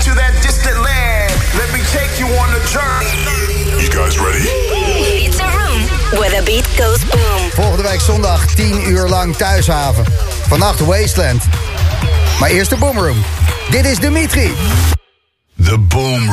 into that distant land. Let me take you on a journey. You guys ready? It's a room where the beat goes boom. Volgende week zondag 10 uur lang thuishaven. Vannacht Wasteland. Maar eerst de Boomroom. Dit is Dimitri. The Boom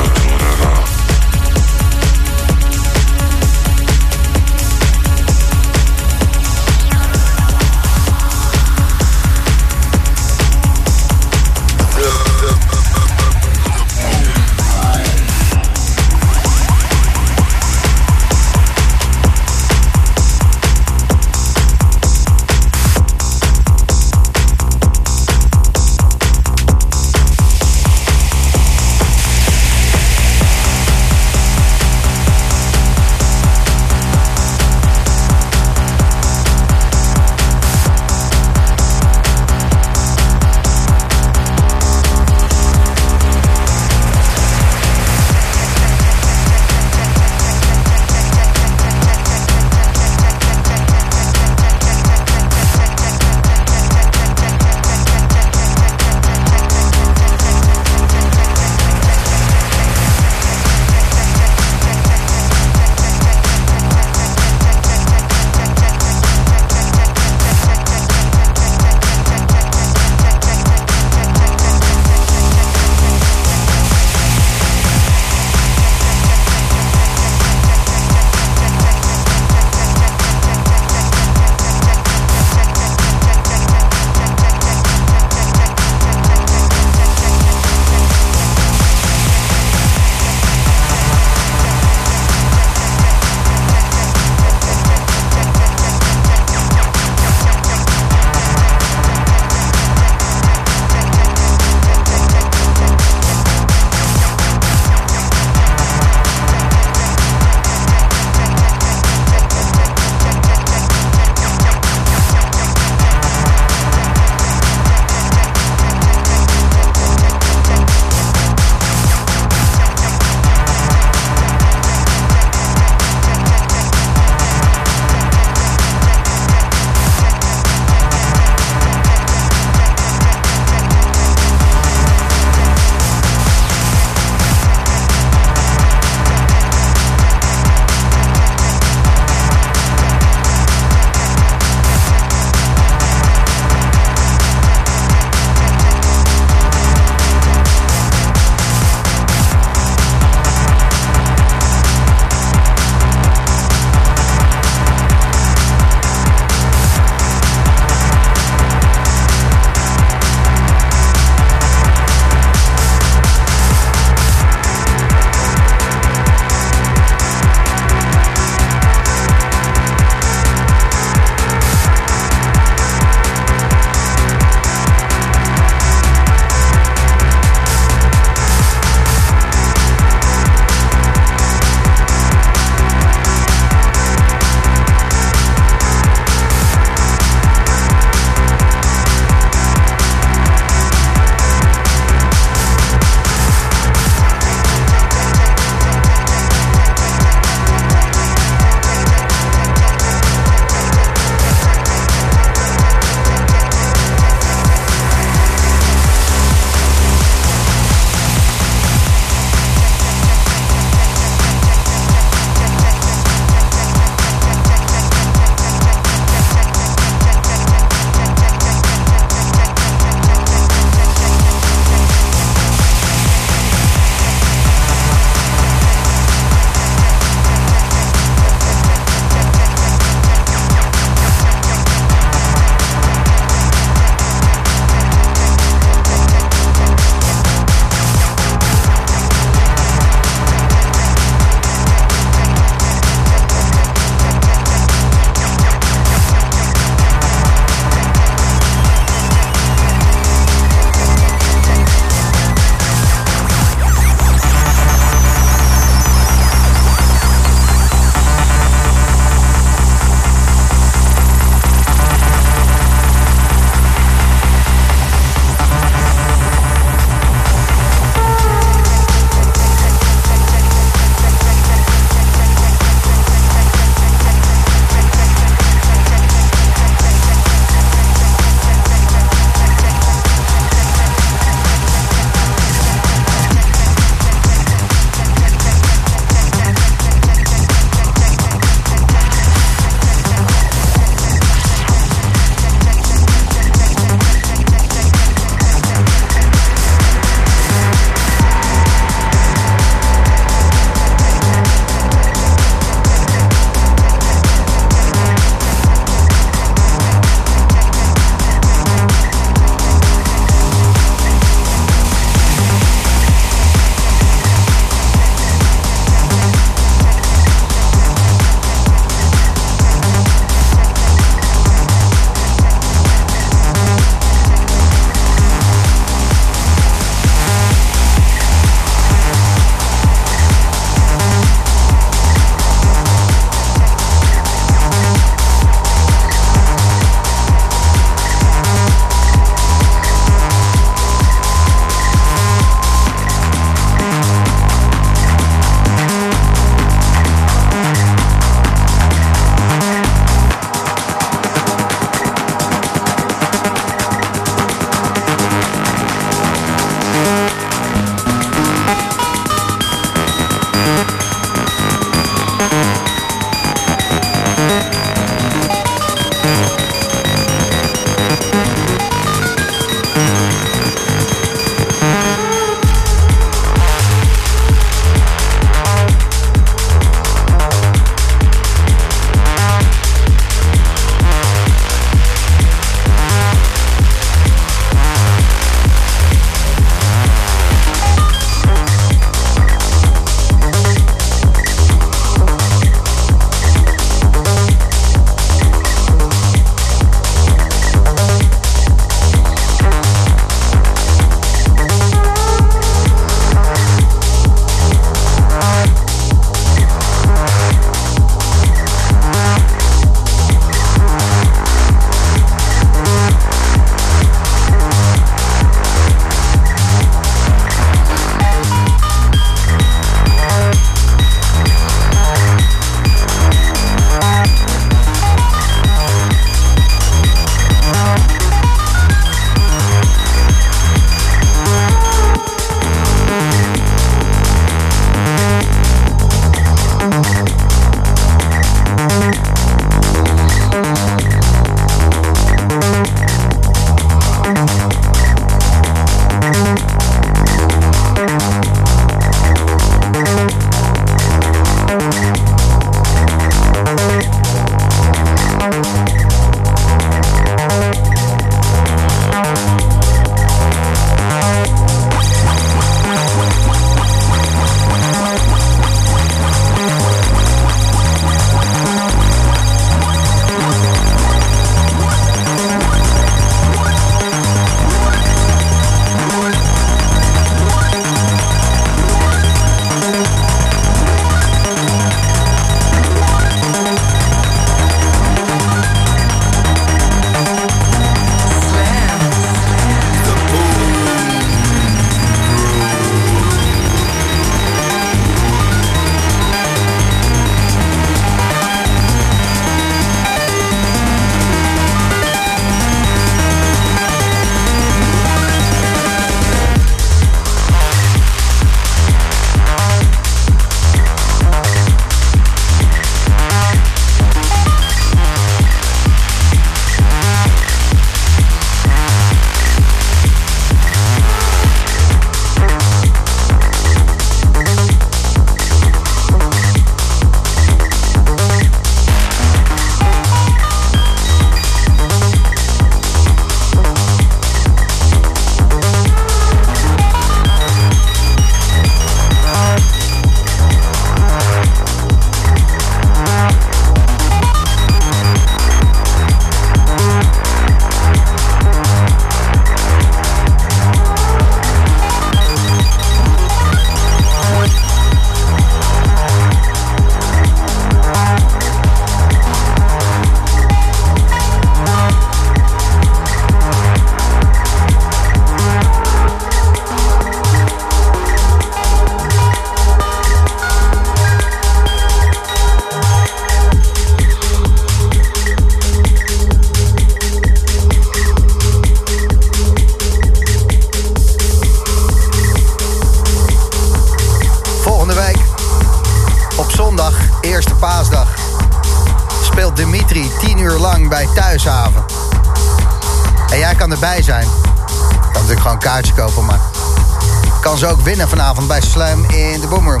Kan ze ook winnen vanavond bij Slam in de Boomroom.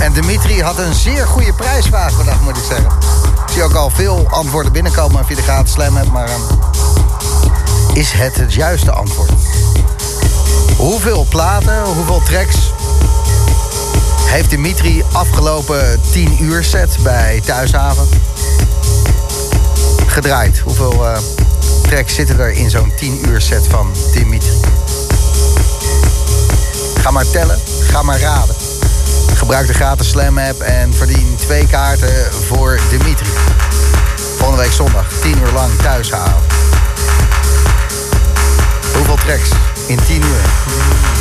En Dimitri had een zeer goede prijsvraag vandaag, moet ik zeggen. Ik zie ook al veel antwoorden binnenkomen via de gratis Slam hebt, maar... ehm, is het het juiste antwoord? Hoeveel platen, hoeveel tracks heeft Dimitri afgelopen 10 uur set bij Thuishaven gedraaid? Hoeveel eh, tracks zitten er in zo'n 10 uur set van Dimitri? Ga maar tellen, ga maar raden. Gebruik de gratis Slam app en verdien twee kaarten voor Dimitri. Volgende week zondag, 10 uur lang Thuishaven. Hoeveel tracks in 10 uur?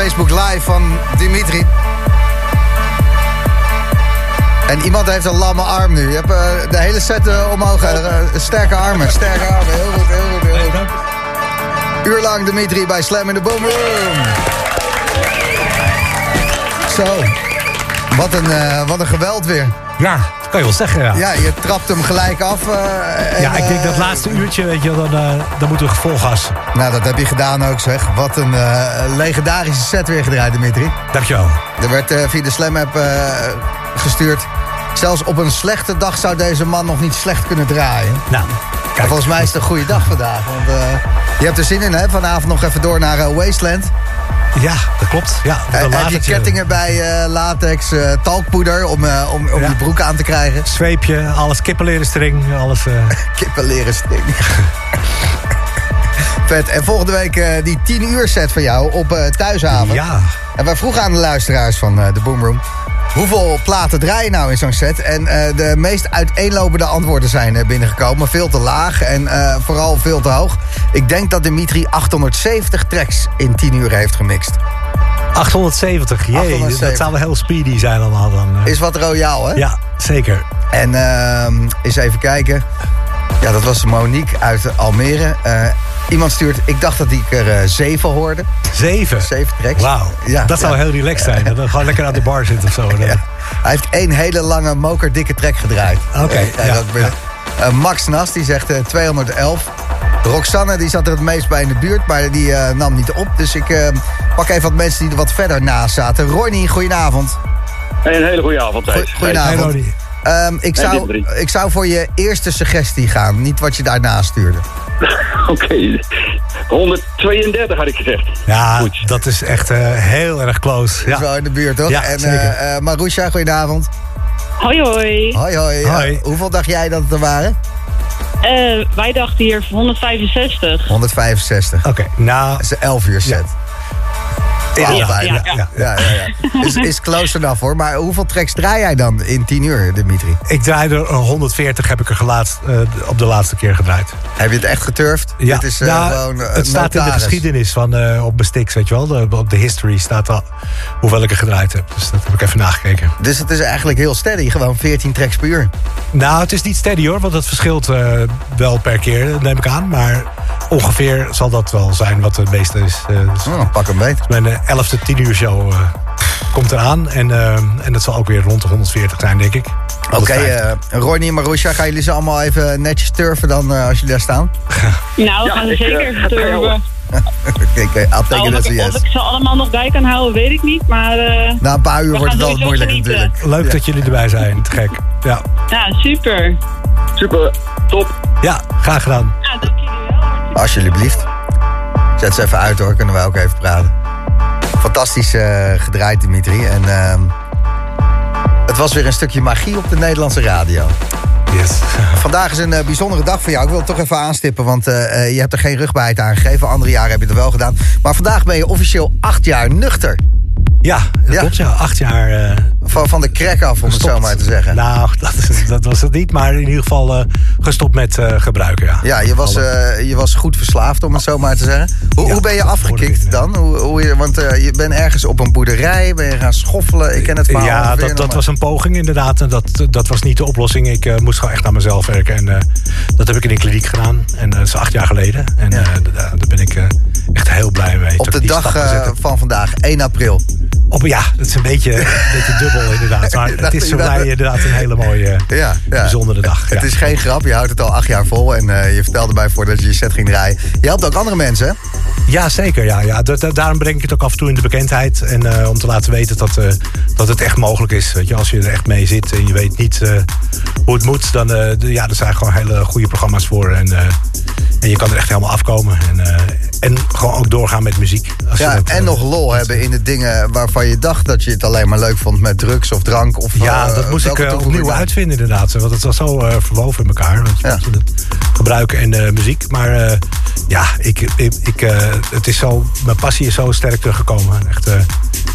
Facebook Live van Dimitri. En iemand heeft een lamme arm nu. Je hebt eh, de hele set eh, omhoog. eh, sterke armen, sterke armen. Heel goed, heel goed, heel goed. Uur lang Dimitri bij Slam in de Boom Room. Zo. Wat een, wat een geweld weer. Ja, kan je wel zeggen, ja. Ja, je trapt hem gelijk af. eh, en, Ja, ik denk dat eh, laatste uurtje, weet je, dan, eh, dan moeten we vol gas. Nou, dat heb je gedaan ook, zeg. Wat een legendarische set weer gedraaid, Dimitri. Dankjewel. Er werd via de Slam-app eh, gestuurd. Zelfs op een slechte dag zou deze man nog niet slecht kunnen draaien. Nou, volgens mij is het een goede dag vandaag. Want je hebt er zin in, hè? Vanavond nog even door naar Wasteland. Ja, dat klopt. Ja, dan heb je latertje. kettingen bij eh, latex, eh, talkpoeder om, eh, om, om Ja. je broek aan te krijgen. Zweepje, alles kippenleren string, alles... Kippenleren sting. Vet. En volgende week die 10 uur set van jou op Thuishaven. ja, En wij vroegen aan de luisteraars van de Boomroom... hoeveel platen draai je nou in zo'n set? En eh, de meest uiteenlopende antwoorden zijn eh, binnengekomen. Veel te laag en eh, vooral veel te hoog. Ik denk dat Dimitri 870 tracks in 10 uur heeft gemixt. 870, jee, 870. dat zou wel heel speedy zijn allemaal dan. Is wat royaal, hè? Ja, zeker. En ehm eens even kijken. Ja, dat was Monique uit Almere. Eh, iemand stuurt... Ik dacht dat ik er eh, zeven hoorde. Zeven. Zeven tracks. Wauw, Ja, dat zou heel relaxed zijn. Dat we gewoon lekker aan de bar zitten of zo. Ja. Hij heeft één hele lange mokerdikke track gedraaid. Oké, Eh. Eh, Max Nas, die zegt eh, 211. Roxanne, die zat er het meest bij in de buurt, maar die eh, nam niet op. Dus ik eh, pak even wat mensen die er wat verder naast zaten. Ronnie, goedenavond. Hey, een hele goede avond, Thijs. goedenavond. Hey, Ehm, ik, zou, ik zou voor je eerste suggestie gaan, niet wat je daarna stuurde. Oké, 132 had ik gezegd. Ja, Goed. dat is echt eh, heel erg close. Dat is wel Ja. in de buurt, toch? Ja, en zeker. eh eh, Marusha, goedenavond. Hoi hoi. Hoi, hoi. Hoi. Hoeveel dacht jij dat het er waren? Eh, wij dachten hier 165. 165. Oké, nou... Dat is een 11 uur set. Ja. Ja, ja, ja. Ja. Is, is close enough hoor. Maar hoeveel tracks draai jij dan in 10 uur, Dimitri? Ik draaide er 140, heb ik er gelaatst, eh, op de laatste keer gedraaid. Heb je het echt geturfd? Ja, Dit is eh, nou, gewoon eh, het staat in de geschiedenis van eh, op mijn sticks, weet je wel. De- op de history staat al hoeveel ik er gedraaid heb. Dus dat heb ik even nagekeken. Dus het is eigenlijk heel steady. Gewoon 14 tracks per uur. Nou, het is niet steady hoor, want dat verschilt eh, wel per keer, neem ik aan. Maar ongeveer zal dat wel zijn wat het meeste is. eh, dus Oh, pak hem beet. Mijn eh, 11e 10 uur show eh, komt eraan. En, eh, en dat zal ook weer rond de 140 zijn, denk ik. Oké, 150. eh, Ronnie en Marusha, gaan jullie ze allemaal even netjes turven dan als jullie daar staan? Nou, we gaan er eh, zeker het turven. Oké, take Nou, it of, ik, of yes. ik ze allemaal nog bij kan houden, weet ik niet. Maar eh, Na een paar uur wordt het altijd moeilijk genieten. natuurlijk. Leuk dat jullie erbij zijn, te gek. Ja, ja, super. Super, top. ja graag gedaan. Ja, dank jullie wel. Alsjeblieft. Zet ze even uit hoor, kunnen wij ook even praten. Fantastisch eh, gedraaid, Dimitri. En ehm, het was weer een stukje magie op de Nederlandse radio. Yes. Vandaag is een eh, bijzondere dag voor jou. Ik wil het toch even aanstippen, want eh, je hebt er geen rugbaarheid aan gegeven. Andere jaren heb je het wel gedaan. Maar vandaag ben je officieel acht jaar nuchter. Ja, dat Ja. klopt ja. Acht jaar eh Van, van de crack af, om het zo maar te zeggen. Nou, dat, dat was het niet. Maar in ieder geval eh, gestopt met eh, gebruiken, ja. Ja, je was, je was goed verslaafd, om het zo maar te zeggen. Hoe, Ja, hoe ben je afgekikt dan? Hoe, hoe je, want je bent ergens op een boerderij, ben je gaan schoffelen. Ik ken het verhaal. Ja, dat, dat was een poging inderdaad. En dat, dat was niet de oplossing. Ik moest gewoon echt aan mezelf werken. En dat heb ik in een kliniek gedaan. En dat is acht jaar geleden. En daar ben ik echt heel blij mee. Op de dag eh, van vandaag, 1 april. Op, ja, dat is een beetje, een beetje dubbel inderdaad. Maar het is voor mij inderdaad een hele mooie, Ja, ja. bijzondere dag. Het is geen grap, je houdt het al acht jaar vol. En eh, je vertelde bij voordat je je set ging draaien. Je helpt ook andere mensen, hè? Ja, zeker. Ja, ja. Daarom breng ik het ook af en toe in de bekendheid. En eh, om te laten weten dat, dat het echt mogelijk is. Weet je, als je er echt mee zit en je weet niet hoe het moet, dan de- ja, er zijn gewoon hele goede programma's voor. En, en je kan er echt helemaal afkomen. En, en gewoon ook doorgaan met muziek. Als Ja, dat, en eh, nog lol hebben in de dingen waarvan je dacht dat je het alleen maar leuk vond met drugs of drank. Of, Ja, eh, dat moest ik toevoeging opnieuw uitvinden inderdaad. Want het was zo verwoven in elkaar. Ja. gebruiken en muziek. Maar ja, ik, ik, ik, het is zo, mijn passie is zo sterk teruggekomen. Echt,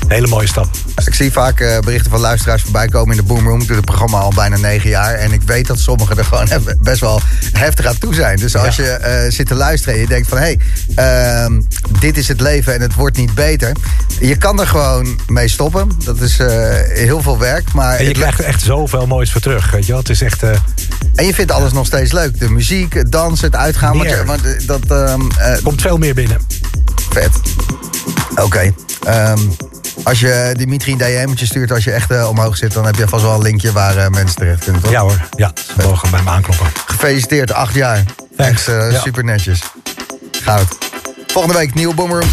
Hele mooie stap. Ik zie vaak eh, berichten van luisteraars voorbij komen in de Boomroom. Ik doe het programma al bijna negen jaar. En ik weet dat sommigen er gewoon best wel heftig aan toe zijn. Dus als Ja. je eh, zit te luisteren en je denkt van... hé, hey, ehm, dit is het leven en het wordt niet beter. Je kan er gewoon mee stoppen. Dat is eh, heel veel werk. Maar En je het- krijgt er echt zoveel moois voor terug. Weet je wel? Het is echt... en je vindt alles nog steeds leuk. De muziek, het dansen, het uitgaan. Meer. want, dat ehm, eh, komt veel meer binnen. vet. Oké. ehm, als je Dimitri een DM'tje stuurt als je echt eh, omhoog zit... dan heb je vast wel een linkje waar eh, mensen terecht kunnen. Toch? Ja hoor, ja. Ze mogen bij me aankloppen. Gefeliciteerd, acht jaar. Thanks. Echt eh, Ja. super netjes. Goud. Volgende week nieuwe Boomer.